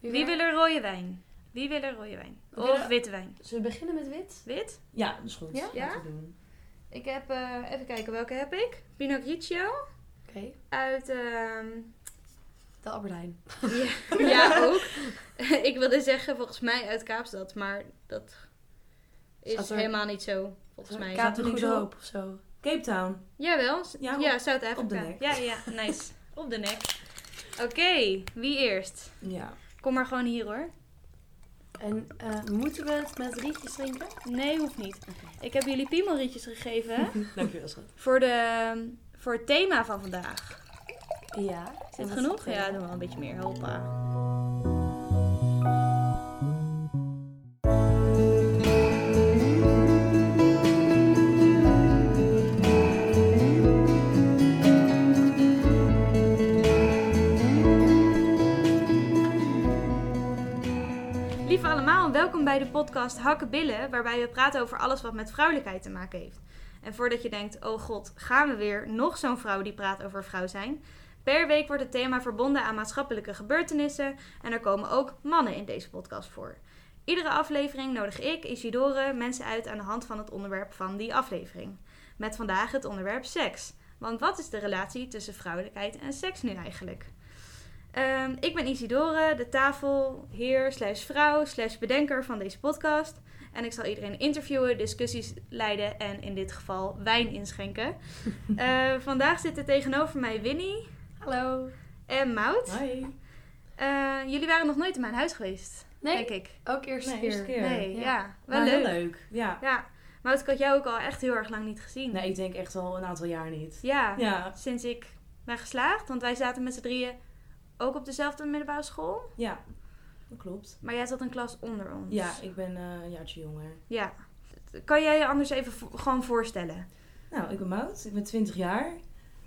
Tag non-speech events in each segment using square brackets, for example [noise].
Wie wil er rode wijn? Wie wil er rode wijn? We Of willen- witte wijn? Zullen we beginnen met wit? Wit? Ja, dat is goed. Ja? Doen. Ik heb, eh, even kijken, welke heb ik? Pinot Grigio Oké. uit, ehm, De Albert Heijn. ja, [laughs] ja, ook. [laughs] ik wilde zeggen volgens mij uit Kaapstad, maar dat is er- helemaal niet zo, volgens mij. Kaap de er niks Goede op? Hoop of zo. Cape Town. Jawel, Ja, ja, Zuid-Afrika. op de nek. Ja, ja, nice. [laughs] op de nek. Oké, wie eerst? Ja. Kom maar gewoon hier hoor. En eh, moeten we het met rietjes drinken? Nee, hoeft niet. Ik heb jullie piemelrietjes gegeven [laughs] Dankjewel, schat. voor, de, voor het thema van vandaag. Ja. Is dit genoeg? Ja, doen we wel een beetje meer. Hoppa. Welkom bij de podcast Hakken Billen, waarbij we praten over alles wat met vrouwelijkheid te maken heeft. En voordat je denkt, oh god, gaan we weer nog zo'n vrouw die praat over vrouw zijn? Per week wordt het thema verbonden aan maatschappelijke gebeurtenissen en er komen ook mannen in deze podcast voor. Iedere aflevering nodig ik, Isidore, mensen uit aan de hand van het onderwerp van die aflevering. Met vandaag het onderwerp seks. Want wat is de relatie tussen vrouwelijkheid en seks nu eigenlijk? Ehm, ik ben Isidore, de tafelheer slash vrouw slash bedenker van deze podcast. En ik zal iedereen interviewen, discussies leiden en in dit geval wijn inschenken. [laughs] Eh, vandaag zitten tegenover mij Winnie Hallo. en Mout. Hi. Eh, jullie waren nog nooit in mijn huis geweest, Nee, denk ik. ook eerste Nee, keer. eerste keer. Nee, ja. Ja. Wel Maar leuk. heel leuk. Ja. Ja, Mout, ik had jou ook al echt heel erg lang niet gezien. Nee, ik denk echt al een aantal jaar niet. Ja, Ja. sinds ik ben geslaagd. Want wij zaten met z'n drieën ook op dezelfde middelbare school. Ja. Dat klopt. Maar jij zat een klas onder ons. Ja, ik ben eh, een jaartje jonger. Ja. Kan jij je anders even vo- gewoon voorstellen? Nou, ik ben Mout. Ik ben 20 jaar.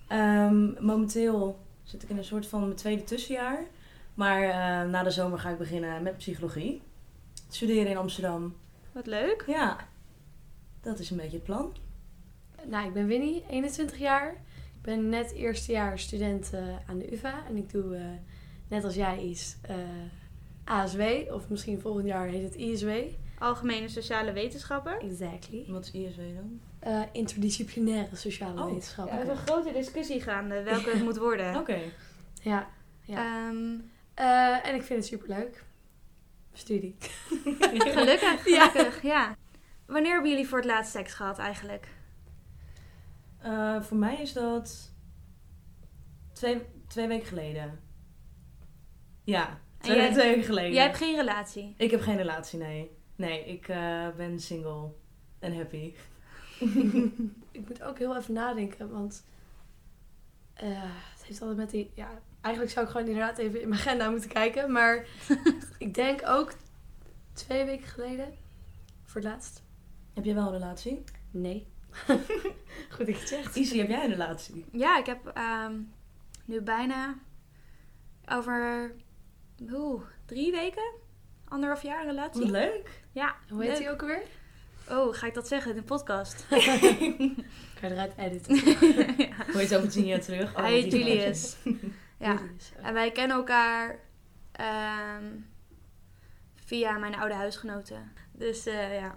Ehm, momenteel zit ik in een soort van mijn tweede tussenjaar. Maar eh, na de zomer ga ik beginnen met psychologie. Studeren in Amsterdam. Wat leuk. Ja. Dat is een beetje het plan. Nou, ik ben Winnie, 21 jaar. Ik ben net eerstejaars student eh, aan de UvA. En ik doe, eh, net als jij, iets eh, ASW. Of misschien volgend jaar heet het ISW. Algemene sociale wetenschappen. Exactly. Wat is ISW dan? Eh, interdisciplinaire sociale Oh, wetenschappen. Ja, er is een grote discussie gaande welke het moet worden. [laughs] Oké. Ja. ja. Ehm, Eh, en ik vind het superleuk. Studie. [laughs] gelukkig, Ja. gelukkig, ja. Wanneer hebben jullie voor het laatst seks gehad eigenlijk? Eh, voor mij is dat twee, twee weken geleden. Ja, twee, jij- twee weken geleden. Jij hebt geen relatie. Ik heb geen relatie, nee. Nee, ik eh, ben single en happy. [laughs] ik moet ook heel even nadenken, want eh, het heeft altijd met die... Ja, eigenlijk zou ik gewoon inderdaad even in mijn agenda moeten kijken. Maar [laughs] ik denk ook twee weken geleden voor het laatst. Heb jij wel een relatie? Nee. [laughs] Goed dat je het zegt. Heb jij een relatie? Ja, ik heb ehm, nu bijna over oeh, drie weken, anderhalf jaar een relatie. Wat leuk. Ja, Hoe heet die ook alweer? Oh, ga ik dat zeggen in de podcast? [laughs] Kan je eruit editen. [laughs] ja. Hoor je het over tien jaar terug? Oh, Hij heet Julius. Ja. [laughs] Julius. En wij kennen elkaar ehm, via mijn oude huisgenoten. Dus eh, ja.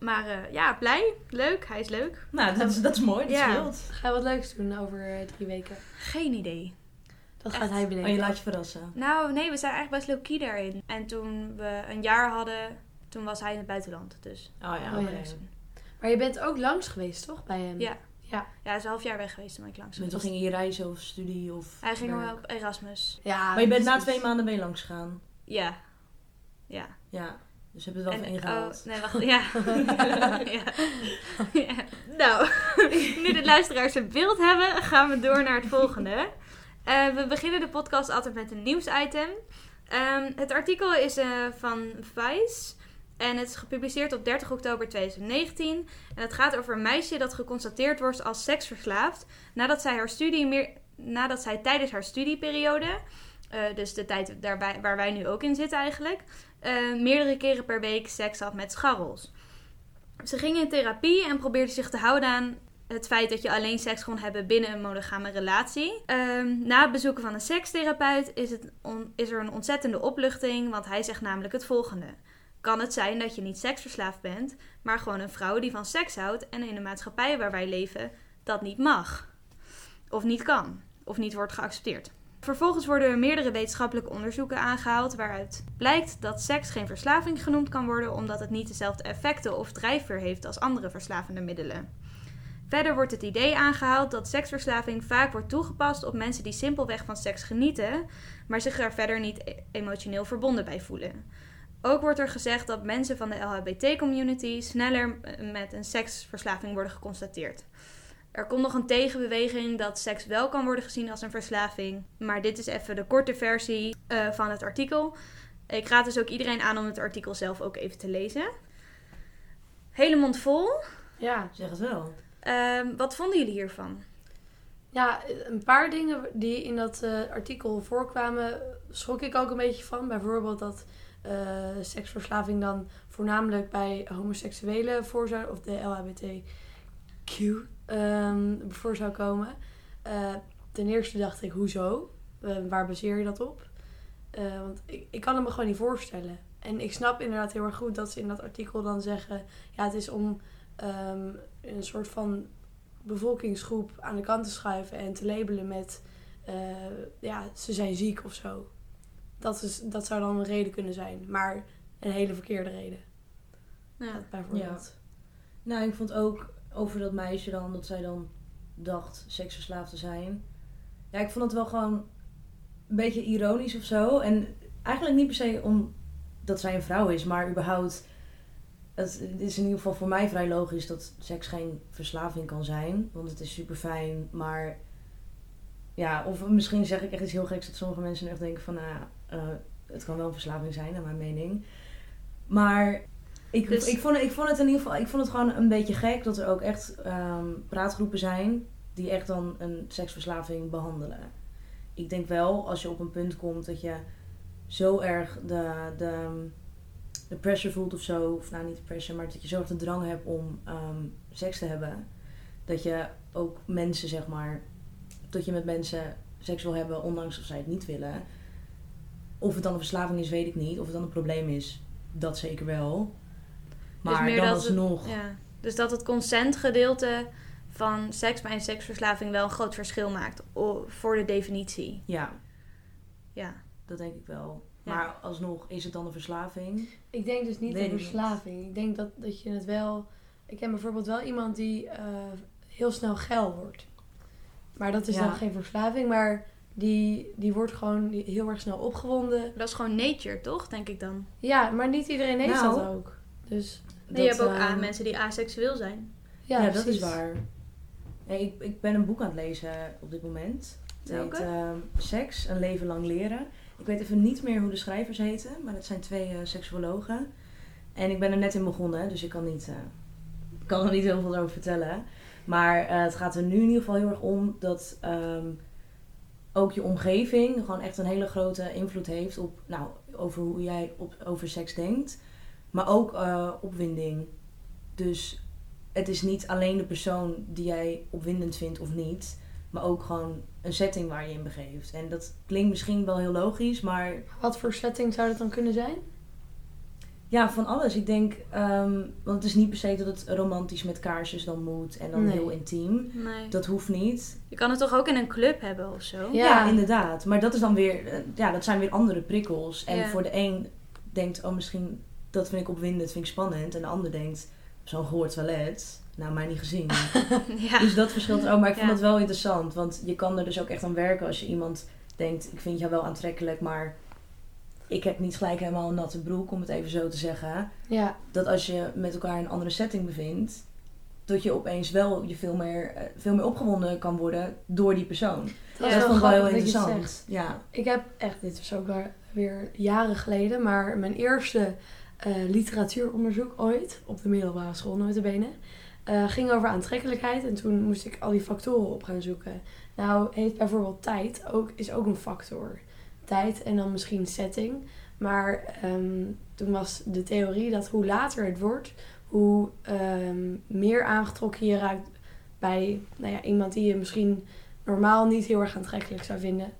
Maar eh, ja, blij. Leuk. Hij is leuk. Nou, dat is, dat is mooi. Dat Ja. scheelt. Ga je wat leuks doen over eh, drie weken? Geen idee. Dat Echt? gaat hij Oh, bedenken. je laat je verrassen. Nou, nee, we zijn eigenlijk best low-key daarin. En toen we een jaar hadden, toen was hij in het buitenland. Dus Oh ja, Oh, ja. Maar je bent ook langs geweest, toch? Bij hem? Ja. Ja. ja, hij is een half jaar weg geweest toen ik langs Dus was. dan ging je reizen of studie of... Hij ging werk? wel op Erasmus. ja Maar je bent na twee maanden je langs gegaan. Ja. Ja. Ja. Dus heb je het wel En- even ingehaald. oh, nee, wacht. Ja. [laughs] ja. ja. Nou, [laughs] nu de luisteraars een beeld hebben, gaan we door naar het volgende. Eh, we beginnen de podcast altijd met een nieuwsitem. Ehm, het artikel is eh, van Vice. En het is gepubliceerd op 30 oktober 2019. En het gaat over een meisje dat geconstateerd wordt als seksverslaafd. Nadat zij, haar studie meer, nadat zij tijdens haar studieperiode, eh, dus de tijd daarbij, waar wij nu ook in zitten eigenlijk, meerdere keren per week seks had met scharrels. Ze ging in therapie en probeerde zich te houden aan het feit dat je alleen seks kon hebben binnen een monogame relatie. Ehm, na het bezoeken van een sekstherapeut is, het is er een ontzettende opluchting, want hij zegt namelijk het volgende. Kan het zijn dat je niet seksverslaafd bent, maar gewoon een vrouw die van seks houdt en in de maatschappij waar wij leven dat niet mag? Of niet kan, of niet wordt geaccepteerd. Vervolgens worden er meerdere wetenschappelijke onderzoeken aangehaald waaruit blijkt dat seks geen verslaving genoemd kan worden omdat het niet dezelfde effecten of drijfveer heeft als andere verslavende middelen. Verder wordt het idee aangehaald dat seksverslaving vaak wordt toegepast op mensen die simpelweg van seks genieten, maar zich daar verder niet e- emotioneel verbonden bij voelen. Ook wordt er gezegd dat mensen van de LHBT-community sneller eh, met een seksverslaving worden geconstateerd. Er komt nog een tegenbeweging dat seks wel kan worden gezien als een verslaving, maar dit is even de korte versie eh, van het artikel. Ik raad dus ook iedereen aan om het artikel zelf ook even te lezen. Hele mond vol. Ja. Zeg het wel. Ehm, wat vonden jullie hiervan? Ja, een paar dingen die in dat eh, artikel voorkwamen, schrok ik ook een beetje van. Bijvoorbeeld dat eh, seksverslaving dan voornamelijk bij homoseksuelen voor zou, of de LHBTQ ehm, voor zou komen. Eh, ten eerste dacht ik, hoezo? Waar baseer je dat op? Want ik, ik kan het me gewoon niet voorstellen. En ik snap inderdaad heel erg goed dat ze in dat artikel dan zeggen... Ja, het is om ehm, een soort van bevolkingsgroep aan de kant te schuiven en te labelen met... eh, ja, ze zijn ziek of zo. Dat, is, dat zou dan een reden kunnen zijn. Maar een hele verkeerde reden. Ja. Bijvoorbeeld. Nou, ik vond ook over dat meisje dan, dat zij dan dacht seksverslaafd te zijn. Ja, ik vond het wel gewoon een beetje ironisch of zo. En eigenlijk niet per se omdat zij een vrouw is, maar überhaupt... Het, is in ieder geval voor mij vrij logisch dat seks geen verslaving kan zijn. Want het is super fijn, maar... Ja, of misschien zeg ik echt iets heel geks dat sommige mensen echt denken van... nou, eh, het kan wel een verslaving zijn, naar mijn mening. Maar ik, Dus- ik, vond, ik vond het in ieder geval ik vond het gewoon een beetje gek dat er ook echt ehm, praatgroepen zijn die echt dan een seksverslaving behandelen. Ik denk wel, als je op een punt komt dat je zo erg de, de, de pressure voelt of zo, of nou niet de pressure, maar dat je zo erg de drang hebt om ehm, seks te hebben, dat je ook mensen, zeg maar, dat je met mensen seks wil hebben, ondanks of zij het niet willen. Of het dan een verslaving is, weet ik niet. Of het dan een probleem is, dat zeker wel. Maar meer dan dat het- alsnog. Ja. Dus dat het consentgedeelte van seks bij een seksverslaving wel een groot verschil maakt voor de definitie. Ja, Ja. dat denk ik wel. Ja. Maar alsnog, is het dan een verslaving? Ik denk dus niet Weet een niet. verslaving. Ik denk dat, dat je het wel... Ik ken bijvoorbeeld wel iemand die eh, heel snel geil wordt. Maar dat is Ja. dan geen verslaving. Maar die, die wordt gewoon heel erg snel opgewonden. Dat is gewoon nature, toch? Denk ik dan. Ja, maar niet iedereen heeft Nou. dat ook. Dus Nee, je hebt ook a- ehm, mensen die aseksueel zijn. ja, Ja, dat is waar. Nee, ik, ik ben een boek aan het lezen op dit moment. Het heet ehm, Seks, een leven lang leren. Ik weet even niet meer hoe de schrijvers heten, maar het zijn twee eh, seksuologen. En ik ben er net in begonnen, dus ik kan, niet, eh, kan er niet heel veel over vertellen. Maar eh, het gaat er nu in ieder geval heel erg om dat ehm, ook je omgeving gewoon echt een hele grote invloed heeft op, nou, over hoe jij op, over seks denkt. Maar ook opwinding. Dus het is niet alleen de persoon die jij opwindend vindt of niet, maar ook gewoon een setting waar je in begeeft. En dat klinkt misschien wel heel logisch, maar Wat voor setting zou dat dan kunnen zijn? ja, van alles. Ik denk, ehm, want het is niet per se dat het romantisch met kaarsjes dan moet en dan Nee. heel intiem. Nee. Dat hoeft niet. Je kan het toch ook in een club hebben of zo? Ja. Ja, inderdaad. Maar dat is dan weer, eh, ja, dat zijn weer andere prikkels. En Ja. voor de een denkt, oh misschien dat vind ik opwindend, vind ik spannend. En de ander denkt, zo'n gehoord toilet, nou mij niet gezien. [laughs] ja. Dus dat verschilt ook. Maar ik vond Ja. het wel interessant. Want je kan er dus ook echt aan werken als je iemand denkt... ik vind jou wel aantrekkelijk, maar ik heb niet gelijk helemaal een natte broek... om het even zo te zeggen. Ja, Dat als je met elkaar in een andere setting bevindt... dat je opeens wel je veel meer, eh, veel meer opgewonden kan worden door die persoon. dat Ja, is dat wel vond ik wel heel interessant. Ja. Ik heb echt, dit was ook weer jaren geleden, maar mijn eerste eh, literatuuronderzoek ooit, op de middelbare school notabene, eh ging over aantrekkelijkheid. En toen moest ik al die factoren op gaan zoeken. Nou heeft bijvoorbeeld tijd ook, is ook een factor. Tijd en dan misschien setting. Maar ehm, toen was de theorie dat hoe later het wordt, hoe ehm, meer aangetrokken je raakt bij nou ja, iemand die je misschien normaal niet heel erg aantrekkelijk zou vinden.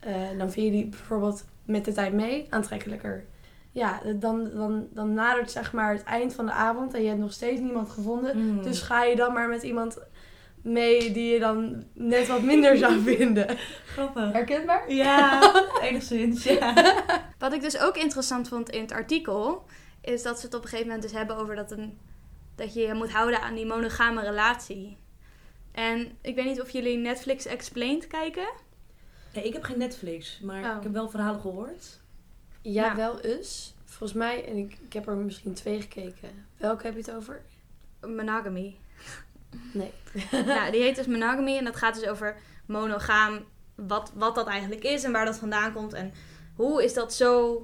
eh, dan vind je die bijvoorbeeld met de tijd mee aantrekkelijker. Ja, dan, dan, dan nadert zeg maar het eind van de avond en je hebt nog steeds niemand gevonden. Mm. Dus ga je dan maar met iemand mee die je dan net wat minder zou [laughs] vinden. grappig. Herkenbaar? Ja, [laughs] enigszins, ja. Wat ik dus ook interessant vond in het artikel, is dat ze het op een gegeven moment dus hebben over dat, een, dat je je moet houden aan die monogame relatie. En ik weet niet of jullie Netflix Explained kijken. Nee, ik heb geen Netflix, maar Oh. ik heb wel verhalen gehoord. Ja, Ja. wel eens. Volgens mij, en ik, ik heb er misschien twee gekeken. Welke heb je het over? Monogamy. Nee. [laughs] nou, die heet dus [laughs] Monogamy en dat gaat dus over monogaam, wat, wat dat eigenlijk is en waar dat vandaan komt. En hoe is dat zo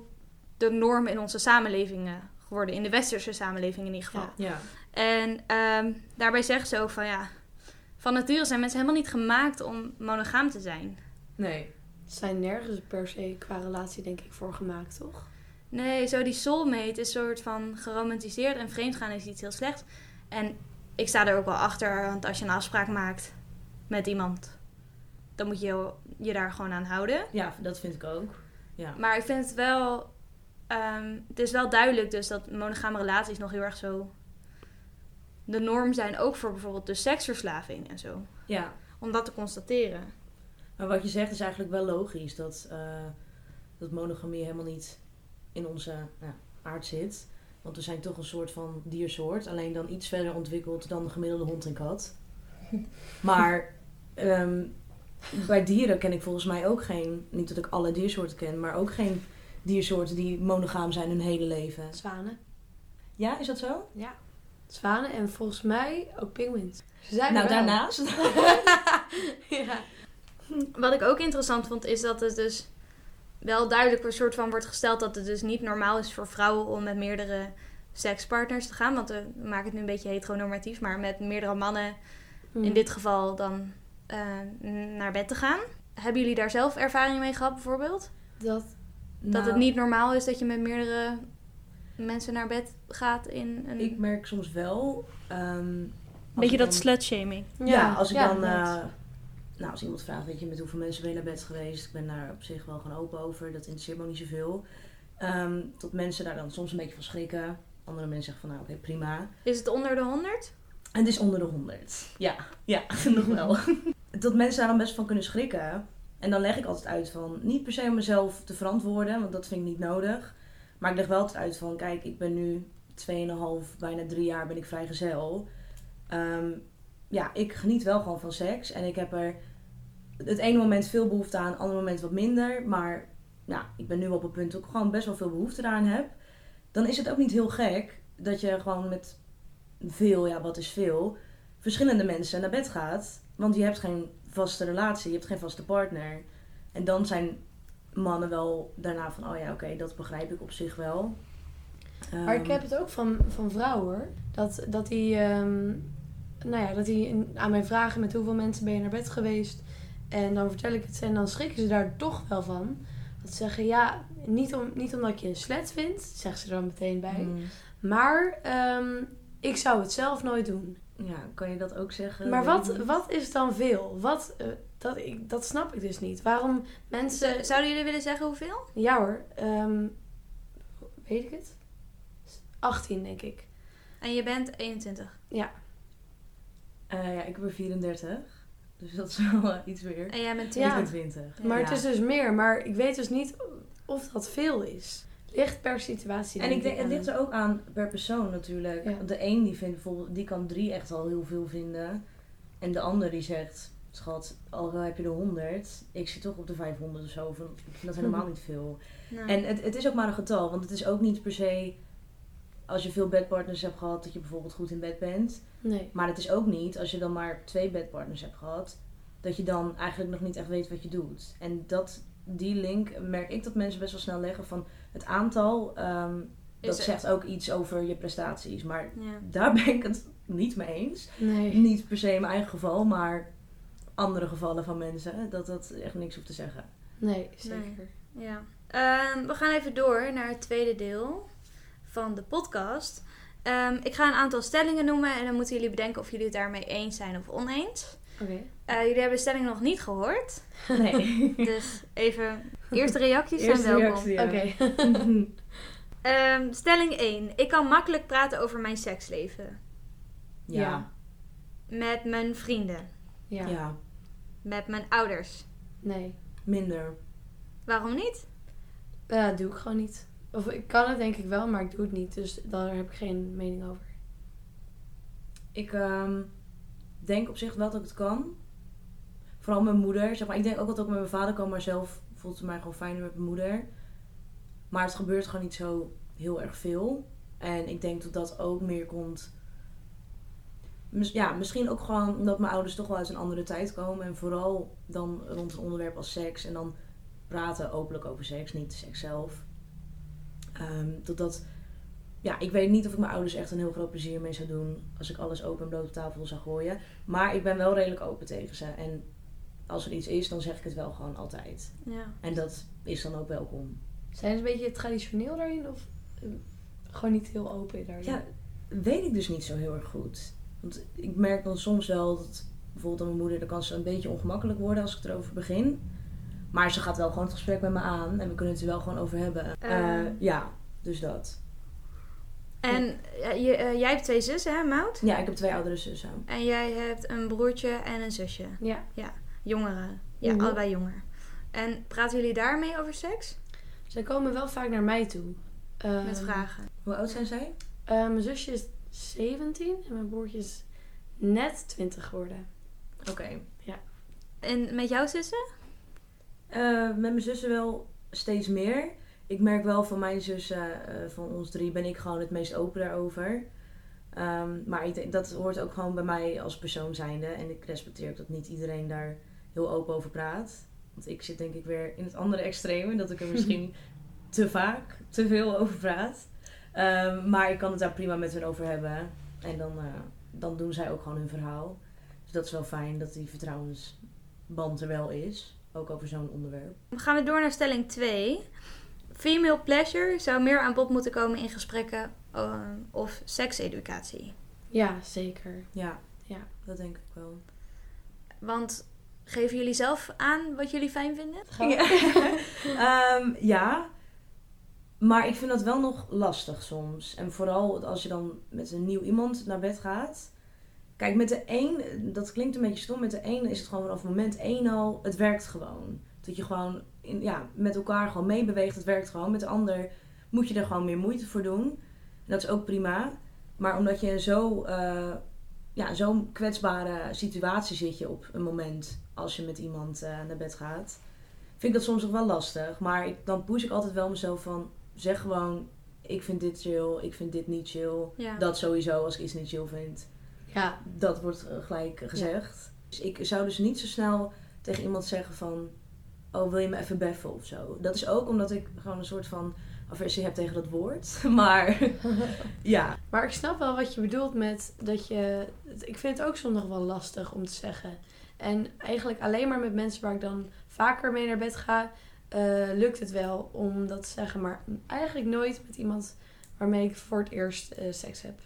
de norm in onze samenlevingen geworden, in de westerse samenleving in ieder geval. Ja. Ja. En ehm, daarbij zeggen ze ook van ja, van nature zijn mensen helemaal niet gemaakt om monogaam te zijn. Nee. Zijn nergens per se qua relatie, denk ik, voor gemaakt, toch? Nee, zo die soulmate is een soort van geromantiseerd en vreemdgaan is iets heel slechts. En ik sta er ook wel achter, want als je een afspraak maakt met iemand, dan moet je je daar gewoon aan houden. Ja, dat vind ik ook. Ja. Maar ik vind het wel, ehm, het is wel duidelijk dus dat monogame relaties nog heel erg zo de norm zijn, ook voor bijvoorbeeld de seksverslaving en zo. ja. Om dat te constateren. Maar wat je zegt is eigenlijk wel logisch. Dat, eh, dat monogamie helemaal niet in onze ja, aard zit. Want we zijn toch een soort van diersoort. Alleen dan iets verder ontwikkeld dan de gemiddelde hond en kat. [laughs] Maar ehm, bij dieren ken ik volgens mij ook geen... Niet dat ik alle diersoorten ken, maar ook geen diersoorten die monogaam zijn hun hele leven. Zwanen. Ja, is dat zo? Ja. Zwanen en volgens mij ook pinguïns. Ze zijn nou, er wel. daarnaast. [laughs] [laughs] ja. Wat ik ook interessant vond, is dat het dus wel duidelijk een soort van wordt gesteld dat het dus niet normaal is voor vrouwen om met meerdere sekspartners te gaan. Want we maken het nu een beetje heteronormatief, maar met meerdere mannen in dit geval dan eh, naar bed te gaan. Hebben jullie daar zelf ervaring mee gehad bijvoorbeeld? Dat, Dat Nou, het niet normaal is dat je met meerdere mensen naar bed gaat in een... Ik merk soms wel... ehm, als beetje dat dan- slutshaming. Ja, als ik dan. Nou, als iemand vraagt, weet je, met hoeveel mensen ben je naar bed geweest? Ik ben daar op zich wel gewoon open over. Dat interesseert me ook niet zoveel. Ehm tot mensen daar dan soms een beetje van schrikken. Andere mensen zeggen van, nou, oké, prima. Is het onder de 100? En het is onder de 100. Ja, ja, [laughs] nog wel. [laughs] Tot mensen daar dan best van kunnen schrikken. En dan leg ik altijd uit van, niet per se om mezelf te verantwoorden, want dat vind ik niet nodig. Maar ik leg wel altijd uit van, kijk, ik ben nu 2,5, bijna drie jaar ben ik vrijgezel. Ehm ja, ik geniet wel gewoon van seks. En ik heb er het ene moment veel behoefte aan, het andere moment wat minder. Maar nou, ik ben nu op het punt dat ik gewoon best wel veel behoefte daaraan heb. Dan is het ook niet heel gek dat je gewoon met veel, ja wat is veel, verschillende mensen naar bed gaat. Want je hebt geen vaste relatie, je hebt geen vaste partner. En dan zijn mannen wel daarna van, oh ja, oké, dat begrijp ik op zich wel. Maar ik Ehm, heb het ook van, van vrouwen hoor. Dat, dat die, ehm, nou ja, dat die in- aan mij vragen met hoeveel mensen ben je naar bed geweest. En dan vertel ik het en dan schrikken ze daar toch wel van. Dat ze zeggen, ja, niet, om, niet omdat ik je een slet vind, zeggen ze er dan meteen bij. mm, Maar ehm, ik zou het zelf nooit doen. ja, kan je dat ook zeggen? Maar wat, wat is dan veel? Wat, eh, dat, ik, dat snap ik dus niet. Waarom mensen... Zouden jullie willen zeggen hoeveel? Ja hoor, ehm, weet ik het? 18 denk ik. En je bent 21. Eh, ja, ik ben 34. Dus dat is [laughs] wel iets meer. En jij bent Ja. 22. Maar Ja. het is dus meer, maar ik weet dus niet of dat veel is. Ligt per situatie. En ik denk, het ligt er ook aan per persoon natuurlijk. Ja. De een die vindt bijvoorbeeld, die kan drie echt al heel veel vinden. En de ander die zegt, schat, al heb je er 100, ik zit toch op de 500 of zo. Van, ik vind dat helemaal [laughs] niet veel. En het, het is ook maar een getal, want het is ook niet per se als je veel bedpartners hebt gehad dat je bijvoorbeeld goed in bed bent. Nee. Maar het is ook niet als je dan maar twee bedpartners hebt gehad, dat je dan eigenlijk nog niet echt weet wat je doet. En dat, die link merk ik dat mensen best wel snel leggen van het aantal. ehm, dat zegt ook iets over je prestaties. Maar ja. daar ben ik het niet mee eens. Nee. Niet per se in mijn eigen geval, maar andere gevallen van mensen. Dat dat echt niks hoeft te zeggen. Nee, zeker. Ja. Ehm, we gaan even door naar het tweede deel van de podcast. Ehm, ik ga een aantal stellingen noemen en dan moeten jullie bedenken of jullie het daarmee eens zijn of oneens. Oké. Eh, jullie hebben de stelling nog niet gehoord. Nee. [laughs] Dus even, eerste reacties zijn Eerste welkom. reactie, ja. Oké. [laughs] Ehm, stelling 1. Ik kan makkelijk praten over mijn seksleven. ja. Met mijn vrienden. Ja. ja. Met mijn ouders. Nee. Minder. Waarom niet? Dat doe ik gewoon niet. Of ik kan het denk ik wel, maar ik doe het niet. Dus daar heb ik geen mening over. Ik ehm, denk op zich wel dat ik het kan. Vooral mijn moeder. Zeg maar, ik denk ook dat ook met mijn vader kan, maar zelf voelt het mij gewoon fijner met mijn moeder. Maar het gebeurt gewoon niet zo heel erg veel. En ik denk dat dat ook meer komt. Ja, misschien ook gewoon omdat mijn ouders toch wel uit een andere tijd komen. En vooral dan rond een onderwerp als seks. En dan praten openlijk over seks, niet seks zelf. Ehm, dat dat ja, ik weet niet of ik mijn ouders echt een heel groot plezier mee zou doen als ik alles open en bloot op tafel zou gooien. Maar ik ben wel redelijk open tegen ze. En als er iets is, dan zeg ik het wel gewoon altijd. Ja. En dat is dan ook welkom. Zijn ze een beetje traditioneel daarin? Of eh, gewoon niet heel open daarin? Ja, weet ik dus niet zo heel erg goed. Want ik merk dan soms wel dat bijvoorbeeld aan mijn moeder, dan kan ze een beetje ongemakkelijk worden als ik erover begin. Maar ze gaat wel gewoon het gesprek met me aan en we kunnen het er wel gewoon over hebben. Eh. Eh, ja, dus dat. En eh, je, eh, jij hebt twee zussen, hè, Mout? Ja, ik heb twee oudere zussen. En jij hebt een broertje en een zusje. Ja. Jongeren. Ja, Mhm. allebei jonger. En praten jullie daarmee over seks? Zij komen wel vaak naar mij toe. Met Ehm, vragen. Hoe oud zijn zij? eh, mijn zusje is 17 en mijn broertje is net 20 geworden. Oké. En met jouw zussen? Eh, met mijn zussen wel steeds meer. Ik merk wel van mijn zussen, eh, van ons drie, ben ik gewoon het meest open daarover. Ehm, maar ik denk, dat hoort ook gewoon bij mij als persoon zijnde. En ik respecteer ook dat niet iedereen daar heel open over praat. Want ik zit denk ik weer in het andere extreem. Dat ik er misschien [laughs] te vaak, te veel over praat. Ehm, maar ik kan het daar prima met hen over hebben. En dan, eh, dan doen zij ook gewoon hun verhaal. Dus dat is wel fijn dat die vertrouwensband er wel is. Ook over zo'n onderwerp. Dan gaan we door naar stelling 2. Female pleasure zou meer aan bod moeten komen in gesprekken eh, of sekseducatie. Ja, zeker. Ja, Ja. dat denk ik wel. Want geven jullie zelf aan wat jullie fijn vinden? Ja. [laughs] Ehm, ja, maar ik vind dat wel nog lastig soms. En vooral als je dan met een nieuw iemand naar bed gaat. Kijk, met de een, dat klinkt een beetje stom, met de een is het gewoon vanaf moment één al, het werkt gewoon. Dat je gewoon in, ja, met elkaar gewoon meebeweegt, het werkt gewoon. Met de ander moet je er gewoon meer moeite voor doen. En dat is ook prima. Maar omdat je zo, eh, ja, zo'n kwetsbare situatie zit je op een moment als je met iemand eh, naar bed gaat vind ik dat soms nog wel lastig. Maar ik, dan push ik altijd wel mezelf van... Zeg gewoon, ik vind dit chill, ik vind dit niet chill. Ja. Dat sowieso, als ik iets niet chill vind. Ja, Dat wordt eh, gelijk gezegd. Dus ik zou dus niet zo snel tegen iemand zeggen van... Oh, wil je me even beffen of zo? Dat is ook omdat ik gewoon een soort van aversie heb tegen dat woord. [laughs] Maar [laughs] ja, maar ik snap wel wat je bedoelt met dat je... Ik vind het ook soms nog wel lastig om te zeggen. En eigenlijk alleen maar met mensen waar ik dan vaker mee naar bed ga, eh, lukt het wel om dat te zeggen. Maar eigenlijk nooit met iemand waarmee ik voor het eerst eh, seks heb.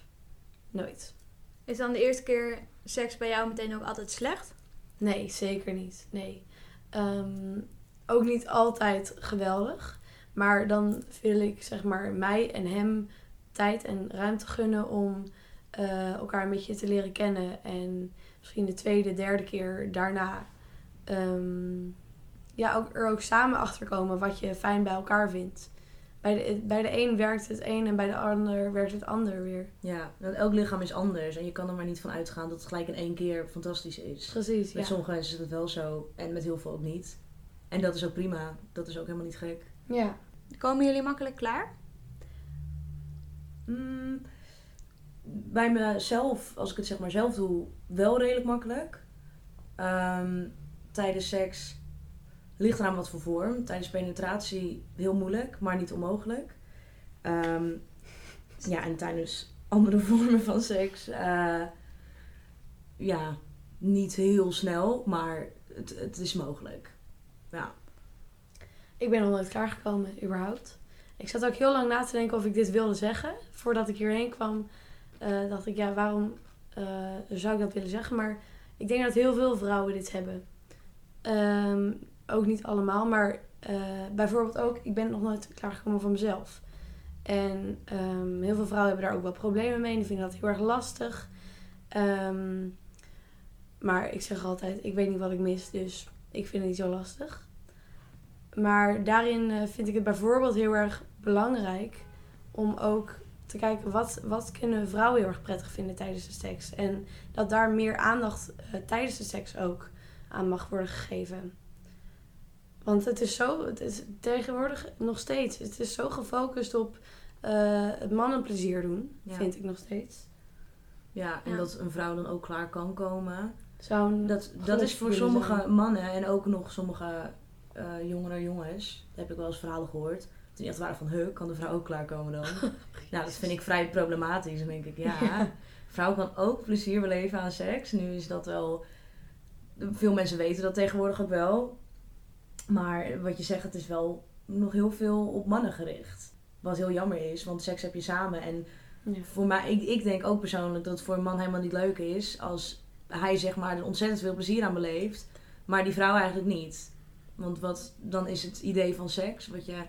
Nooit. Is dan de eerste keer seks bij jou meteen ook altijd slecht? Nee, zeker niet. Nee. Ehm, ook niet altijd geweldig. Maar dan wil ik zeg maar mij en hem tijd en ruimte gunnen om eh, elkaar een beetje te leren kennen. En misschien de tweede, derde keer daarna ehm, ja, ook, er ook samen achter komen wat je fijn bij elkaar vindt. Bij de, bij de een werkt het een en bij de ander werkt het ander weer. ja, want elk lichaam is anders. En je kan er maar niet van uitgaan dat het gelijk in één keer fantastisch is. Precies, ja. Met sommige mensen is het wel zo. En met heel veel ook niet. En dat is ook prima. Dat is ook helemaal niet gek. Ja. Komen jullie makkelijk klaar? Mm, bij mezelf, als ik het zeg maar zelf doe, wel redelijk makkelijk. Ehm, tijdens seks ligt eraan wat voor vorm. Tijdens penetratie heel moeilijk, maar niet onmogelijk. Ehm, ja, en tijdens andere [laughs] vormen van seks, eh, ja, niet heel snel, maar het, het is mogelijk. Ja. Ik ben nog nooit klaargekomen, überhaupt. Ik zat ook heel lang na te denken of ik dit wilde zeggen, voordat ik hierheen kwam. eh, dacht ik, ja, waarom eh, zou ik dat willen zeggen? Maar ik denk dat heel veel vrouwen dit hebben. Ehm, ook niet allemaal, maar eh, bijvoorbeeld ook, ik ben nog nooit klaargekomen voor mezelf. En ehm, heel veel vrouwen hebben daar ook wel problemen mee en vinden dat heel erg lastig. Ehm, maar ik zeg altijd, ik weet niet wat ik mis, dus ik vind het niet zo lastig. Maar daarin eh, vind ik het bijvoorbeeld heel erg belangrijk om ook te kijken wat, wat kunnen vrouwen heel erg prettig vinden tijdens de seks. En dat daar meer aandacht eh, tijdens de seks ook aan mag worden gegeven. Want het is zo, het is tegenwoordig nog steeds, het is zo gefocust op eh, het mannenplezier doen, Ja. vind ik nog steeds. Ja, en Ja. dat een vrouw dan ook klaar kan komen. Zo'n Dat, dat is voor sommige zijn. mannen en ook nog sommige eh jongere jongens, dat heb ik wel eens verhalen gehoord. Die echt waren van, huh, kan de vrouw ook klaarkomen dan? [laughs] nou, dat vind ik vrij problematisch. Dan denk ik, ja, Ja. [laughs] vrouw kan ook plezier beleven aan seks. Nu is dat wel, veel mensen weten dat tegenwoordig ook wel. Maar wat je zegt, het is wel nog heel veel op mannen gericht. Wat heel jammer is, want seks heb je samen. En Ja. voor mij, ik, ik denk ook persoonlijk dat het voor een man helemaal niet leuk is als hij zeg maar er ontzettend veel plezier aan beleeft, maar die vrouw eigenlijk niet. Want wat, dan is het idee van seks, wat je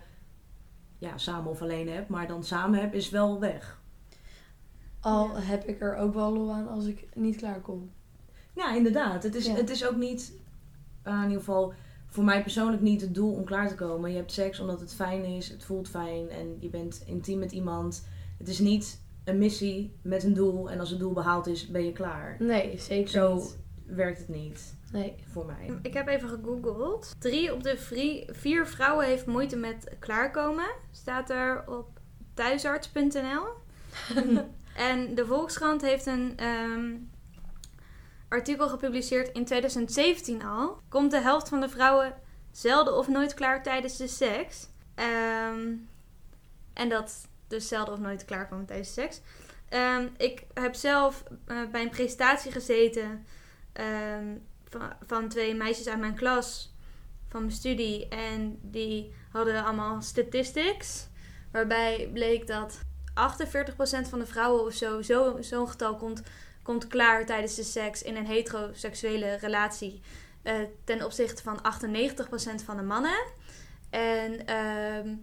ja, samen of alleen hebt, maar dan samen hebt, is wel weg. Al Ja. heb ik er ook wel lol aan als ik niet klaar kom. Ja, inderdaad. Het is, Ja. het is ook niet, eh, in ieder geval voor mij persoonlijk niet het doel om klaar te komen. Je hebt seks omdat het fijn is, het voelt fijn en je bent intiem met iemand. Het is niet een missie met een doel en als het doel behaald is, ben je klaar. Nee, zeker Zo niet. werkt het niet Nee. voor mij. Ik heb even gegoogeld. Drie op de vrie- vier vrouwen heeft moeite met klaarkomen. Staat er op thuisarts.nl. [laughs] en de Volkskrant heeft een ehm, artikel gepubliceerd in 2017 al. Komt de helft van de vrouwen zelden of nooit klaar tijdens de seks. Ehm, en dat dus zelden of nooit klaarkomen tijdens de seks. Ehm, ik heb zelf eh, bij een presentatie gezeten ehm, van, van twee meisjes uit mijn klas van mijn studie. En die hadden allemaal statistics. Waarbij bleek dat 48% van de vrouwen of zo, zo zo'n getal komt, komt klaar tijdens de seks in een heteroseksuele relatie. eh, ten opzichte van 98% van de mannen. En ehm,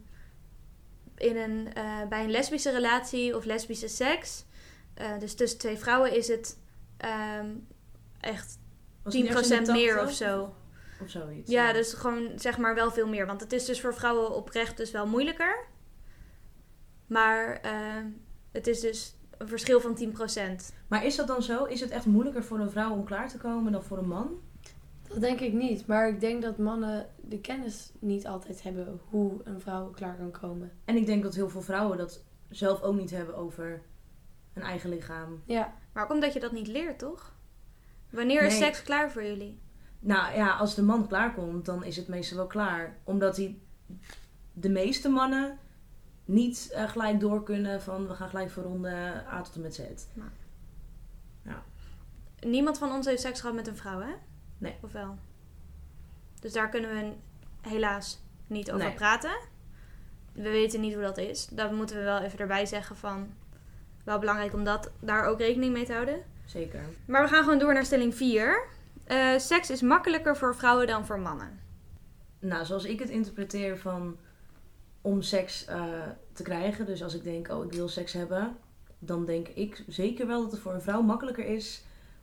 in een, eh, bij een lesbische relatie of lesbische seks, eh, dus tussen twee vrouwen, is het ehm, echt Was het 10% niet ergens in de meer 80 of zo. Of zoiets. Ja, dus gewoon zeg maar wel veel meer. Want het is dus voor vrouwen oprecht dus wel moeilijker. Maar eh, het is dus een verschil van 10%. Maar is dat dan zo? Is het echt moeilijker voor een vrouw om klaar te komen dan voor een man? Dat denk ik niet. Maar ik denk dat mannen de kennis niet altijd hebben hoe een vrouw klaar kan komen. En ik denk dat heel veel vrouwen dat zelf ook niet hebben over hun eigen lichaam. Ja, Maar ook omdat je dat niet leert, toch? Wanneer is seks klaar voor jullie? Nou ja, als de man klaarkomt, dan is het meestal wel klaar. Omdat hij de meeste mannen niet eh, gelijk door kunnen van we gaan gelijk voor ronde A tot en met Z. Niemand van ons heeft seks gehad met een vrouw, hè? Nee. Of wel? Dus daar kunnen we helaas niet over Nee. praten. We weten niet hoe dat is. Dat moeten we wel even erbij zeggen van... Wel belangrijk om dat, daar ook rekening mee te houden. Zeker. Maar we gaan gewoon door naar stelling 4. Eh, seks is makkelijker voor vrouwen dan voor mannen. Nou, zoals ik het interpreteer van om seks eh, te krijgen. Dus als ik denk, oh ik wil seks hebben. Dan denk ik zeker wel dat het voor een vrouw makkelijker is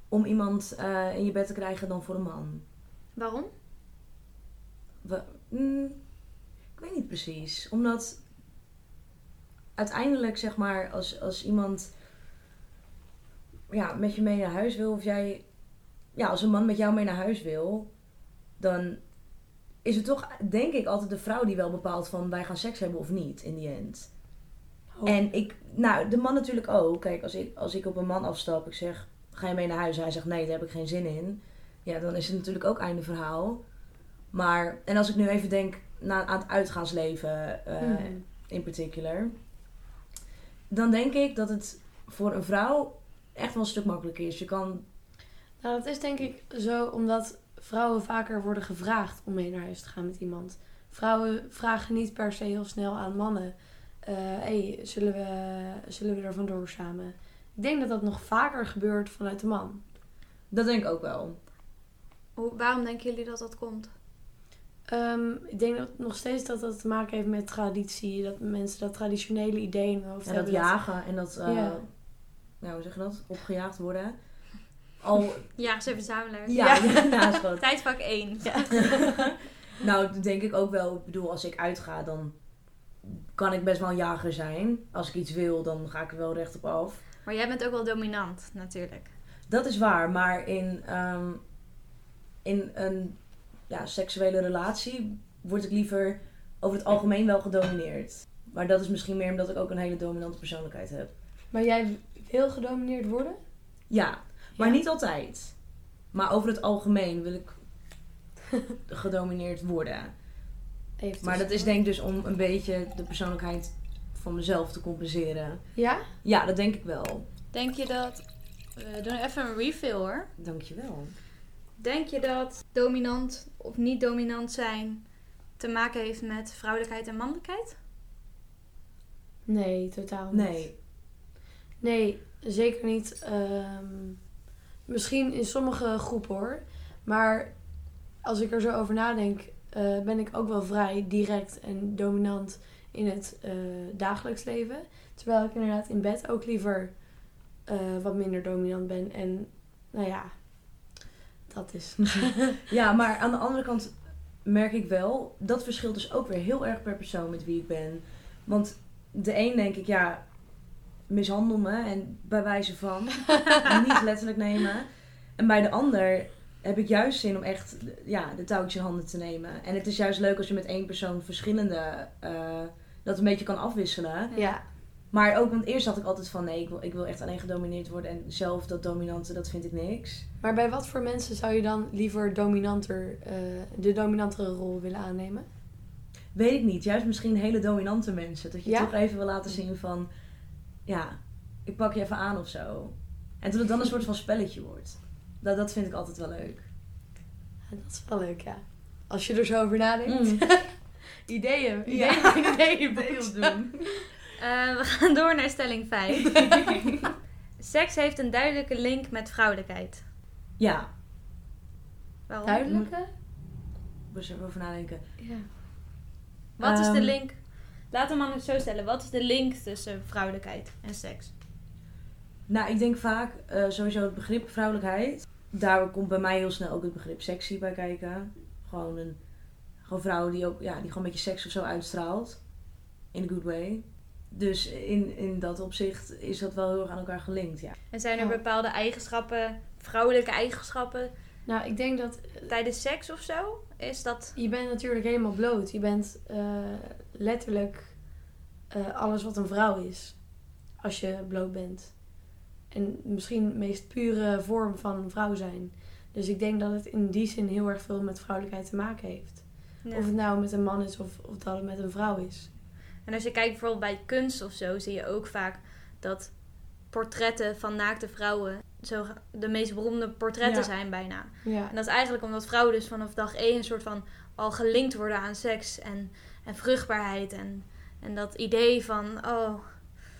om iemand eh, in je bed te krijgen dan voor een man. Waarom? We, mm, ik weet niet precies. Omdat uiteindelijk, zeg maar, als, als iemand ja, met je mee naar huis wil, of jij, ja, als een man met jou mee naar huis wil, dan is het toch, denk ik, altijd de vrouw die wel bepaalt van wij gaan seks hebben of niet, in die end. hoop. En ik, nou, de man natuurlijk ook. Kijk, als ik, als ik op een man afstap, ik zeg, ga je mee naar huis? Hij zegt, nee, daar heb ik geen zin in. Ja, dan is het natuurlijk ook einde verhaal. Maar, en als ik nu even denk na, aan het uitgaansleven eh, Mhm. in particular. Dan denk ik dat het voor een vrouw echt wel een stuk makkelijker is. Je kan, Nou, dat is denk ik zo omdat vrouwen vaker worden gevraagd om mee naar huis te gaan met iemand. Vrouwen vragen niet per se heel snel aan mannen. eh hey, zullen we, zullen we er vandoor samen? Ik denk dat dat nog vaker gebeurt vanuit de man. Dat denk ik ook wel. Hoe, waarom denken jullie dat dat komt? Ehm, ik denk dat nog steeds dat dat te maken heeft met traditie. Dat mensen dat traditionele idee in hun hoofd En dat hebben. jagen en dat, eh, Ja. nou hoe zeg je dat, opgejaagd worden. Al, Jagers en verzamelaars. ja, ja. [laughs] Tijdvak 1. [laughs] nou, dat denk ik ook wel. Ik bedoel, als ik uitga, dan kan ik best wel een jager zijn. Als ik iets wil, dan ga ik er wel recht op af. Maar jij bent ook wel dominant, natuurlijk. Dat is waar, maar in, ehm, in een ja, seksuele relatie word ik liever over het algemeen wel gedomineerd. Maar dat is misschien meer omdat ik ook een hele dominante persoonlijkheid heb. Maar jij wil gedomineerd worden? Ja, maar Ja. niet altijd. Maar over het algemeen wil ik [laughs] gedomineerd worden. Even Maar dat is denk ik dus om een beetje de persoonlijkheid van mezelf te compenseren. Ja? Ja, dat denk ik wel. Denk je dat... We doen even een refill hoor. Dankjewel. Denk je dat dominant of niet dominant zijn te maken heeft met vrouwelijkheid en mannelijkheid? Nee, totaal niet. Nee. Nee, zeker niet. Ehm, misschien in sommige groepen hoor. Maar als ik er zo over nadenk, eh, ben ik ook wel vrij direct en dominant in het eh, dagelijks leven. Terwijl ik inderdaad in bed ook liever eh, wat minder dominant ben. En nou ja, dat is. [laughs] Ja, maar aan de andere kant merk ik wel, dat verschilt dus ook weer heel erg per persoon met wie ik ben. Want de een denk ik, ja, mishandel me en bij wijze van, [laughs] niet letterlijk nemen. En bij de ander heb ik juist zin om echt ja, de touwtjes in handen te nemen. En het is juist leuk als je met één persoon verschillende, eh, dat een beetje kan afwisselen. ja, Maar ook, want eerst had ik altijd van, nee, ik wil, ik wil echt alleen gedomineerd worden. En zelf dat dominante, dat vind ik niks. maar bij wat voor mensen zou je dan liever dominanter, eh, de dominantere rol willen aannemen? Weet ik niet. Juist misschien hele dominante mensen. Dat je Ja? toch even wil laten zien van... Ja, ik pak je even aan of zo. En dat het dan een soort van spelletje wordt. Dat, dat vind ik altijd wel leuk. Ja, dat is wel leuk, ja. Als je er zo over nadenkt. Mm. [laughs] Ideeën. Ja. Ideeën. Ideeën. Deels doen. [laughs] Eh, we gaan door naar stelling 5. [laughs] Seks heeft een duidelijke link met vrouwelijkheid. Ja, Waarom? Duidelijke? ik moet even over nadenken. Ja. Wat is de Ehm, link? Laat hem man het zo stellen. Wat is de link tussen vrouwelijkheid en seks? Nou, ik denk vaak eh, sowieso het begrip vrouwelijkheid. Daar komt bij mij heel snel ook het begrip sexy bij kijken. Gewoon een gewoon vrouw die ook ja, die gewoon een beetje seks of zo uitstraalt. In a good way. Dus in, in dat opzicht is dat wel heel erg aan elkaar gelinkt, ja. En zijn er Ja. bepaalde eigenschappen, vrouwelijke eigenschappen, Nou, ik denk dat tijdens seks of zo? Is dat... je bent natuurlijk helemaal bloot. Je bent eh, letterlijk eh, alles wat een vrouw is. Als je bloot bent. En misschien de meest pure vorm van een vrouw zijn. Dus ik denk dat het in die zin heel erg veel met vrouwelijkheid te maken heeft. Ja. Of het nou met een man is of, of dat het met een vrouw is. En als je kijkt bijvoorbeeld bij kunst of zo, zie je ook vaak dat portretten van naakte vrouwen zo de meest beroemde portretten Ja. zijn bijna. Ja. En dat is eigenlijk omdat vrouwen dus vanaf dag één een soort van al gelinkt worden aan seks en, en vruchtbaarheid. En, en dat idee van, oh,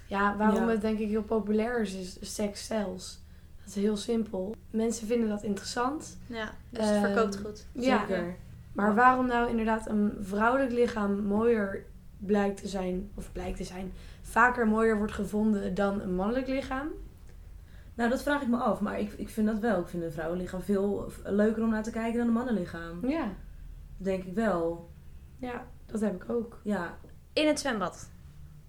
Ja, waarom Ja. het denk ik heel populair is, is seks zelfs. Dat is heel simpel. Mensen vinden dat interessant. ja, dus het Ehm, verkoopt goed. Ja. Zeker. Maar waarom nou inderdaad een vrouwelijk lichaam mooier blijkt te zijn, of blijkt te zijn, vaker mooier wordt gevonden dan een mannelijk lichaam? Nou, dat vraag ik me af. Maar ik, ik vind dat wel. Ik vind een vrouwenlichaam veel leuker om naar te kijken dan een mannenlichaam. Ja, Dat denk ik wel. ja dat heb ik ook. Ja. In het zwembad,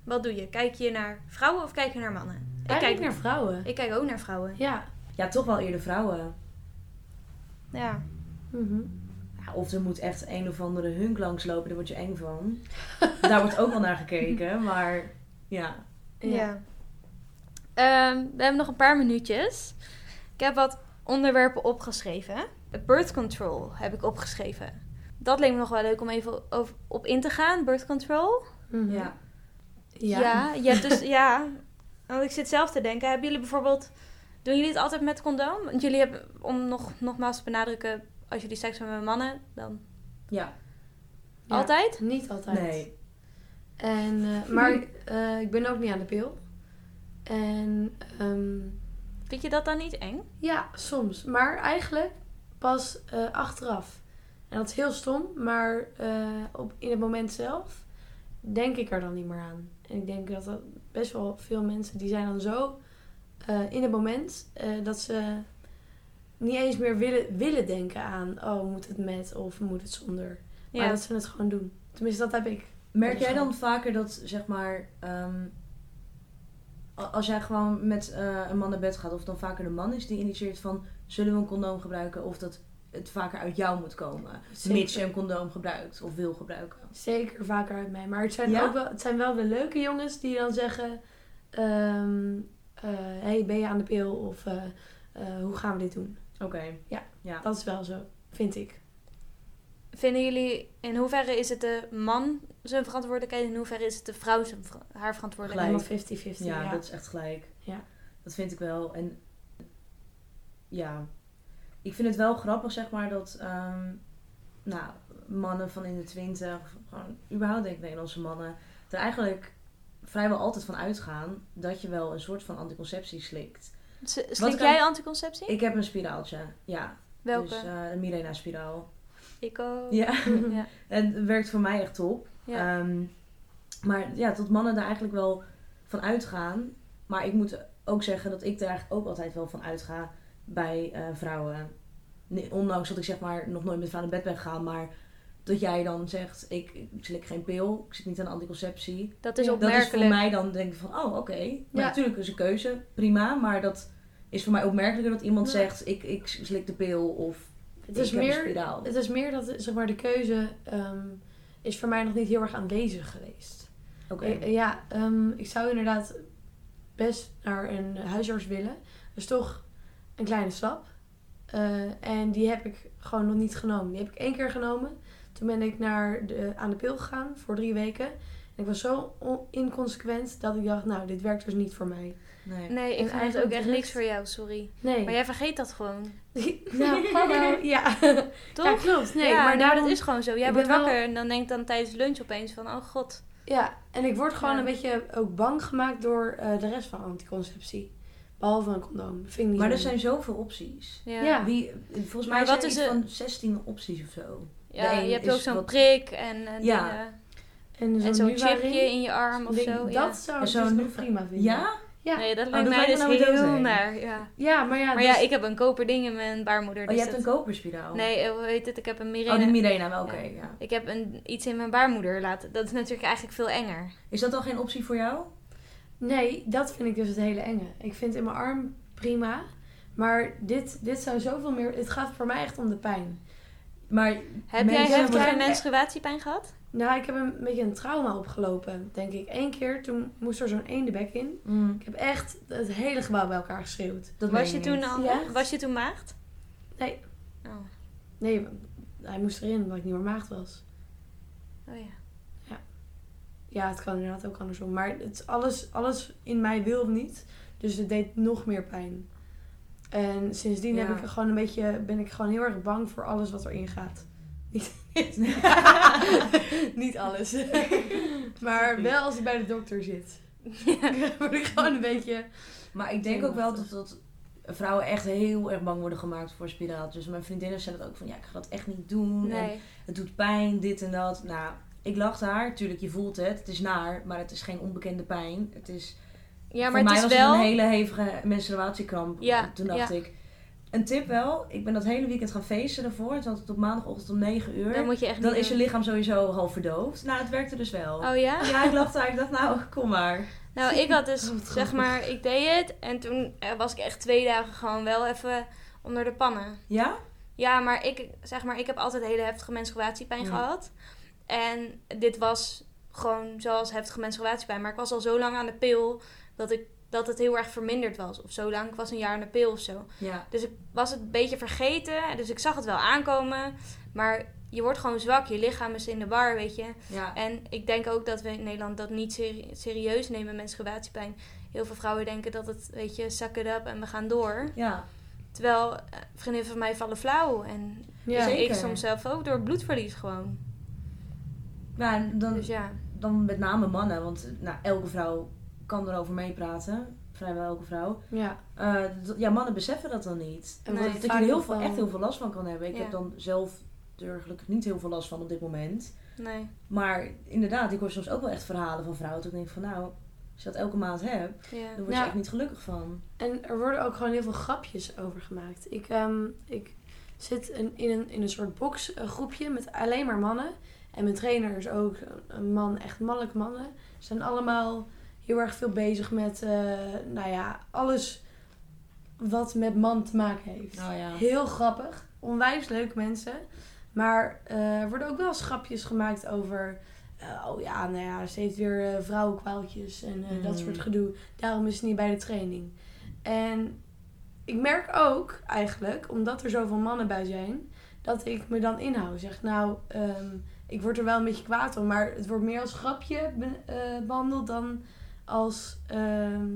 wat doe je? Kijk je naar vrouwen of kijk je naar mannen? Ik Eigenlijk kijk, naar vrouwen. ik kijk ook naar vrouwen. Ja. ja, toch wel eerder vrouwen. Ja. Mhm. Ja, of er moet echt een of andere hunk langslopen, daar word je eng van. [laughs] Daar wordt ook wel naar gekeken, maar ja. Ja. Ehm, we hebben nog een paar minuutjes. Ik heb wat onderwerpen opgeschreven. Birth control heb ik opgeschreven. Dat leek me nog wel leuk om even over, op in te gaan. Birth control. Mhm. ja. Ja. je hebt dus [laughs] ja. Want ik zit zelf te denken. Hebben jullie bijvoorbeeld doen jullie het altijd met condoom? Want jullie hebben om nog nogmaals te benadrukken als jullie seks hebben met mannen dan Ja. Ja. altijd. Niet altijd. Nee. En, eh, [laughs] maar eh, ik ben ook niet aan de pil. En ehm, Vind je dat dan niet eng? ja, soms. Maar eigenlijk pas eh, achteraf. En dat is heel stom, maar eh, op, in het moment zelf denk ik er dan niet meer aan. En ik denk dat dat best wel veel mensen die zijn dan zo eh, in het moment eh, dat ze niet eens meer willen, willen denken aan oh moet het met of moet het zonder. Maar dat ze het gewoon doen. Tenminste, dat heb ik. Merk jij dan vaker dat, zeg maar, ehm, als jij gewoon met een man naar bed gaat, of dan vaker de man is die initieert van, zullen we een condoom gebruiken? Of dat het vaker uit jou moet komen, Zeker. mits je een condoom gebruikt of wil gebruiken. Zeker vaker uit mij. Maar het zijn, Ja? ook wel, het zijn wel de leuke jongens die dan zeggen... ehm eh, hey, ben je aan de pil? Of eh, eh, hoe gaan we dit doen? Oké. Ja. ja. Dat is wel zo, vind ik. Vinden jullie, in hoeverre is het de man zijn verantwoordelijkheid en in hoeverre is het de vrouw zijn, ver- haar verantwoordelijkheid? Gelijk. Helemaal 50-50. Ja, Ja, dat is echt gelijk. Ja. Dat vind ik wel. En ja, ik vind het wel grappig, zeg maar, dat ehm, nou, mannen van in de twintig, of gewoon überhaupt denk ik Nederlandse mannen, er eigenlijk vrijwel altijd van uitgaan dat je wel een soort van anticonceptie slikt. Wat Slik jij anticonceptie? Ik heb een spiraaltje, ja. Welke? Dus eh de Mirena-spiraal. ik ook. Ja. [laughs] Ja. En het werkt voor mij echt top. Ja. Ehm, maar ja, tot mannen daar eigenlijk wel van uitgaan. Maar ik moet ook zeggen dat ik er eigenlijk ook altijd wel van uitga bij eh, vrouwen. Nee, ondanks dat ik zeg maar nog nooit met vrouw naar bed ben gegaan. Maar dat jij dan zegt, ik, ik slik geen pil. Ik zit niet aan anticonceptie. Dat is Ja, Dat is opmerkelijk. voor mij dan denk ik van, oh oké. Maar Ja. natuurlijk is een keuze, prima. Maar dat is voor mij opmerkelijker dat iemand Ja. zegt, ik, ik slik de pil of Het ik is, heb een meer, spiraal. het is meer dat zeg maar, de keuze ehm, is voor mij nog niet heel erg aanwezig geweest. Oké. Eh, ja, ehm, ik zou inderdaad best naar een huisarts willen. Is toch een kleine stap. Eh, en die heb ik gewoon nog niet genomen. Die heb ik één keer genomen. Toen ben ik naar de, aan de pil gegaan voor drie weken. En ik was zo on- inconsequent dat ik dacht, nou, dit werkt dus niet voor mij. Nee. Nee, ik vind het ook echt niks voor jou, sorry. Nee. Maar jij vergeet dat gewoon. [laughs] nou, hallo. [laughs] Ja. Toch? ja, klopt. Nee, ja, maar nou, daarom... dat is gewoon zo. Jij wordt wel- wakker en dan denkt dan tijdens lunch opeens van, oh god. Ja, en ik word gewoon Ja. een beetje ook bang gemaakt door eh, de rest van anticonceptie. Behalve een condoom. Vind ik niet Maar zo er zijn zoveel opties. Ja, Ja. Wie, volgens Maar mij wat zijn is er van 16 opties of zo. Ja, De je hebt ook zo'n wat- prik en, en Ja. dingen. En zo'n En zo'n Nuvaring, chipje in je arm of denk- zo. Dat ja. zou ik zo'n dus nog prima vinden. Ja? Ja. Nee, dat Oh, lijkt dat mij dus me nou heel naar. Ja. Ja, maar ja. Maar dus- ja, ik heb een koper ding in mijn baarmoeder. Oh, dus je hebt dat- een koperspiraal. Nee, eh, hoe heet het? Ik heb een Mirena. Oh, die Mirena, wel oké. Ja. ja. Ik heb een, iets in mijn baarmoeder laten. Dat is natuurlijk eigenlijk veel enger. Is dat dan geen optie voor jou? Nee, dat vind ik dus het hele enge. Ik vind in mijn arm prima. Maar dit, dit zou zoveel meer... Het gaat voor mij echt om de pijn. Maar Heb jij heftige hebben- menstruatiepijn gehad? Nou, ik heb een beetje een trauma opgelopen, denk ik. Eén keer, toen moest er zo'n eendebek in. mm, Ik heb echt het hele gebouw bij elkaar geschreeuwd. dat Was je, toen al, Ja. was je toen maagd? Nee, Oh, nee, hij moest erin omdat ik niet meer maagd was. oh ja. Ja, het kan inderdaad ook andersom. Maar het, alles, alles in mij wilde niet. Dus het deed nog meer pijn. En sindsdien Ja. heb ik gewoon een beetje, ben ik gewoon heel erg bang voor alles wat erin gaat. [laughs] Niet, niet alles. [laughs] maar wel als ik bij de dokter zit. [laughs] word ik gewoon een beetje... Maar ik denk ook wel dat, dat vrouwen echt heel erg bang worden gemaakt voor spiraaltjes. Mijn vriendinnen zeiden dat ook van, ja, ik ga dat echt niet doen. En het doet pijn, dit en dat. Nou, ik lachte haar. Tuurlijk, je voelt het. Het is naar, maar het is geen onbekende pijn. Het is, Ja, voor maar mij het is was wel... het een hele hevige menstruatiekramp. Ja, Toen dacht ja. ik, een tip wel. Ik ben dat hele weekend gaan feesten had het op maandagochtend om 9 uur. Dan moet je echt Dan is je lichaam sowieso half verdoofd. Nou, het werkte dus wel. Oh ja? Ja, ik lachte haar. Ik dacht, nou, kom maar. Nou, ik had dus, [laughs] Oh, zeg maar, ik deed het. En toen eh, was ik echt twee dagen gewoon wel even onder de pannen. Ja? Ja, maar ik, zeg maar, ik heb altijd hele heftige menstruatiepijn Ja. gehad. En dit was gewoon zoals heftige menstruatiepijn. Maar ik was al zo lang aan de pil dat, ik, dat het heel erg verminderd was. Of zo lang, ik was een jaar aan de pil of zo. Ja. Dus ik was het een beetje vergeten. Dus ik zag het wel aankomen. Maar je wordt gewoon zwak. Je lichaam is in de war, weet je. Ja. En ik denk ook dat we in Nederland dat niet seri- serieus nemen, menstruatiepijn. Heel veel vrouwen denken dat het, weet je, suck it up en we gaan door. Ja. Terwijl eh, vriendinnen van mij vallen flauw. En Ja, ik soms zelf ook door bloedverlies gewoon. Ja, en dan, Dus ja. dan met name mannen. Want nou, elke vrouw kan erover meepraten. vrijwel elke vrouw. Ja. Eh, ja, mannen beseffen dat dan niet. En Nee. dat je er heel veel, echt heel veel last van kan hebben. Ik Ja. heb dan zelf er gelukkig niet heel veel last van op dit moment. Nee. Maar inderdaad, ik hoor soms ook wel echt verhalen van vrouwen. Dat ik denk van nou, als je dat elke maand hebt, Ja. dan word je Ja. echt niet gelukkig van. En er worden ook gewoon heel veel grapjes over gemaakt. Ik, ehm, ik zit in, in, een, in een soort boxgroepje met alleen maar mannen. En mijn trainer is ook een man, echt mannelijke mannen. Zijn allemaal heel erg veel bezig met, eh, nou ja, alles wat met man te maken heeft. Nou ja. Heel grappig. Onwijs leuk mensen. Maar eh, er worden ook wel eens grapjes gemaakt over... eh, oh ja, nou ja, ze heeft weer vrouwenkwaaltjes en dat Mm. soort gedoe. Daarom is ze niet bij de training. En ik merk ook eigenlijk, omdat er zoveel mannen bij zijn... dat ik me dan inhoud. Zeg, nou, ehm, ik word er wel een beetje kwaad om... maar het wordt meer als grapje be- eh, behandeld dan als... ehm,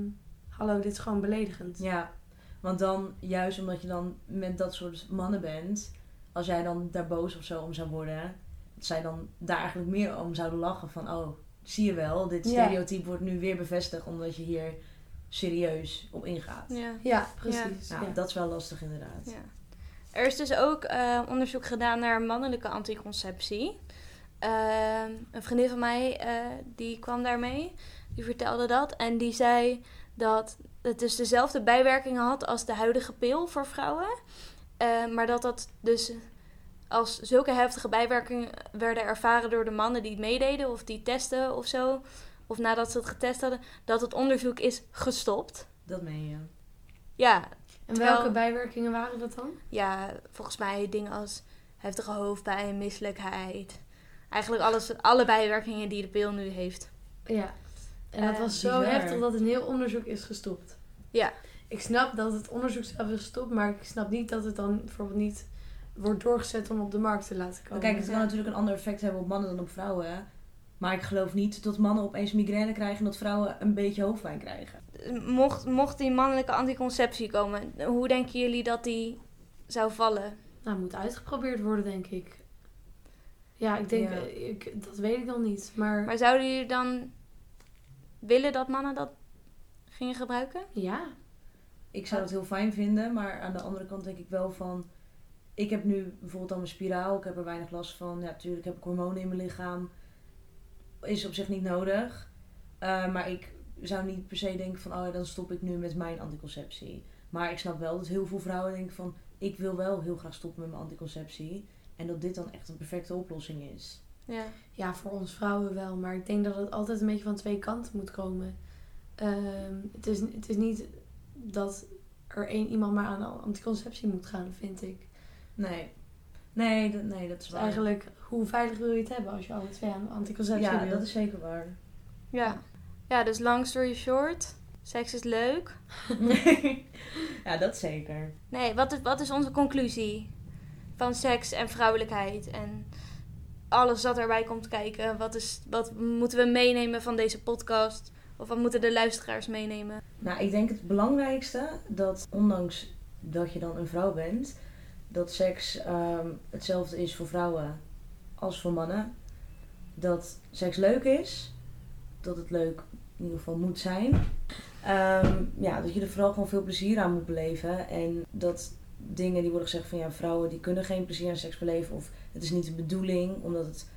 hallo, dit is gewoon beledigend. Ja, want dan, juist omdat je dan met dat soort mannen bent, als jij dan daar boos of zo om zou worden, dat zij dan daar eigenlijk meer om zouden lachen van, oh, zie je wel, dit Ja. stereotype wordt nu weer bevestigd omdat je hier serieus op ingaat. Ja. Ja, precies. Nou, ja. dat is wel lastig inderdaad. Ja. Er is dus ook eh, onderzoek gedaan naar mannelijke anticonceptie. Eh, een vriendin van mij, eh, die kwam daarmee. Die vertelde dat. En die zei dat het dus dezelfde bijwerkingen had als de huidige pil voor vrouwen. Eh, maar dat dat dus als zulke heftige bijwerkingen werden ervaren door de mannen die het meededen of die testen of zo. Of nadat ze het getest hadden, dat het onderzoek is gestopt. Dat meen je. Ja, En Terwijl- welke bijwerkingen waren dat dan? ja, volgens mij dingen als heftige hoofdpijn, misselijkheid. Eigenlijk alles, alle bijwerkingen die de pil nu heeft. Ja. En dat Eh, was zo bizar. heftig dat een heel onderzoek is gestopt. Ja. Ik snap dat het onderzoek zelf is gestopt, maar ik snap niet dat het dan bijvoorbeeld niet wordt doorgezet om op de markt te laten komen. Kijk, het kan Ja. natuurlijk een ander effect hebben op mannen dan op vrouwen. Maar ik geloof niet dat mannen opeens migraine krijgen en dat vrouwen een beetje hoofdpijn krijgen. Mocht, mocht die mannelijke anticonceptie komen, hoe denken jullie dat die zou vallen? Nou, moet uitgeprobeerd worden, denk ik. Ja, ik denk, Ja. ik, dat weet ik nog niet. Maar, Maar zouden jullie dan willen dat mannen dat gingen gebruiken? ja, Ik zou het heel fijn vinden, maar aan de andere kant denk ik wel van... Ik heb nu bijvoorbeeld al mijn spiraal, ik heb er weinig last van. Ja, natuurlijk heb ik hormonen in mijn lichaam. Is op zich niet nodig. Eh, maar ik zou niet per se denken van, oh ja, dan stop ik nu met mijn anticonceptie. Maar ik snap wel dat heel veel vrouwen denken van, ik wil wel heel graag stoppen met mijn anticonceptie. En dat dit dan echt een perfecte oplossing is. Ja. ja, voor ons vrouwen wel. Maar ik denk dat het altijd een beetje van twee kanten moet komen. Ehm, het, is, het is niet dat er één iemand maar aan anticonceptie moet gaan, vind ik. Nee. Nee, dat, nee, dat is Dus waar. eigenlijk, hoe veilig wil je het hebben als je alle twee aan anticonceptie ja, wil? dat is zeker waar. Ja. Ja, dus long story short, seks is leuk. [laughs] ja, dat zeker. Nee, wat is, wat is onze conclusie van seks en vrouwelijkheid en alles wat erbij komt kijken? Wat, is, wat moeten we meenemen van deze podcast? Of wat moeten de luisteraars meenemen? Nou, ik denk het belangrijkste dat ondanks dat je dan een vrouw bent, dat seks ehm, hetzelfde is voor vrouwen als voor mannen. Dat seks leuk is, dat het leuk in ieder geval moet zijn. Ehm, ja, dat je er vooral gewoon veel plezier aan moet beleven. En dat dingen die worden gezegd van ja, vrouwen die kunnen geen plezier aan seks beleven. Of het is niet de bedoeling, omdat het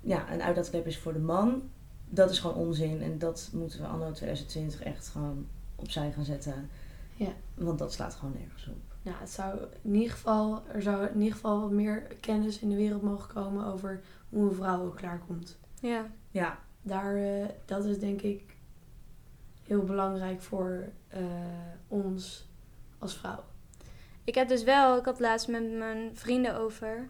ja, een uitlaatklep is voor de man. Dat is gewoon onzin. En dat moeten we anno 2020 echt gewoon opzij gaan zetten. Ja. Want dat slaat gewoon nergens op. Nou, het zou in ieder geval, er zou in ieder geval wat meer kennis in de wereld mogen komen over hoe een vrouw ook klaarkomt. Ja. Ja, Daar, eh, dat is denk ik heel belangrijk voor eh, ons als vrouw. Ik heb dus wel, ik had laatst met mijn vrienden over,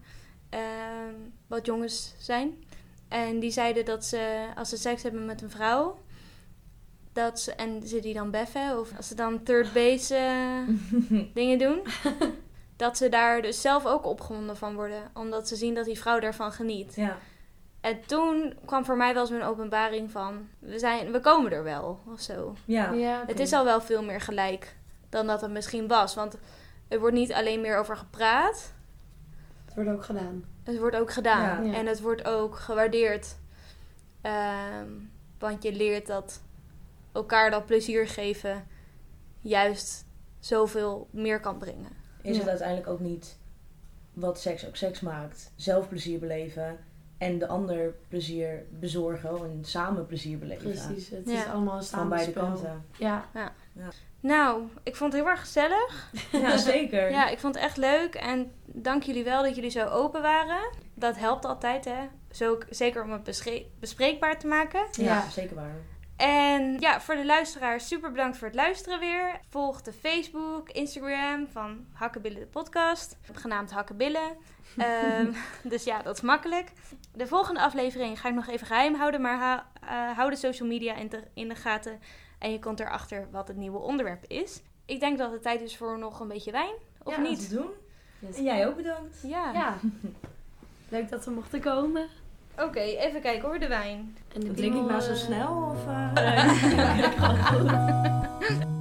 ehm, wat jongens zijn. En die zeiden dat ze, als ze seks hebben met een vrouw, dat ze, en ze die dan beffen, of als ze dan third base eh, [laughs] dingen doen, [laughs] dat ze daar dus zelf ook opgewonden van worden. Omdat ze zien dat die vrouw daarvan geniet. ja. En toen kwam voor mij wel eens een openbaring van, we, zijn, we komen er wel, of zo. ja. Het is al wel veel meer gelijk dan dat het misschien was. Want er wordt niet alleen meer over gepraat, Het wordt ook gedaan. het wordt ook gedaan. Ja. Ja. En het wordt ook gewaardeerd. Ehm, want je leert dat elkaar dat plezier geven juist zoveel meer kan brengen. Is Ja. het uiteindelijk ook niet wat seks ook seks maakt? Zelf plezier beleven en de ander plezier bezorgen en samen plezier beleven. Precies, het Ja. is allemaal een Van beide kanten. Ja, Nou, ik vond het heel erg gezellig. Ja, [laughs] zeker. Ja, ik vond het echt leuk. En dank jullie wel dat jullie zo open waren. Dat helpt altijd, hè. Zo, ook- zeker om het bespreekbaar te maken. Ja, Ja. zeker waar. En ja, voor de luisteraars, super bedankt voor het luisteren weer. Volg de Facebook, Instagram van Hakkenbillen de podcast. Genaamd Hakkenbillen. [laughs] Ehm, dus ja, dat is makkelijk. De volgende aflevering ga ik nog even geheim houden. Maar ha- eh, hou de social media in de, in de gaten. En je komt erachter wat het nieuwe onderwerp is. Ik denk dat het tijd is voor nog een beetje wijn. Of Ja, niet? te doen. Yes. En jij ook bedankt. Ja. ja. [laughs] Leuk dat we mochten komen. Oké, even kijken hoor, de wijn. En de Drink ik nou zo eh, snel? Of, eh? [laughs] [laughs]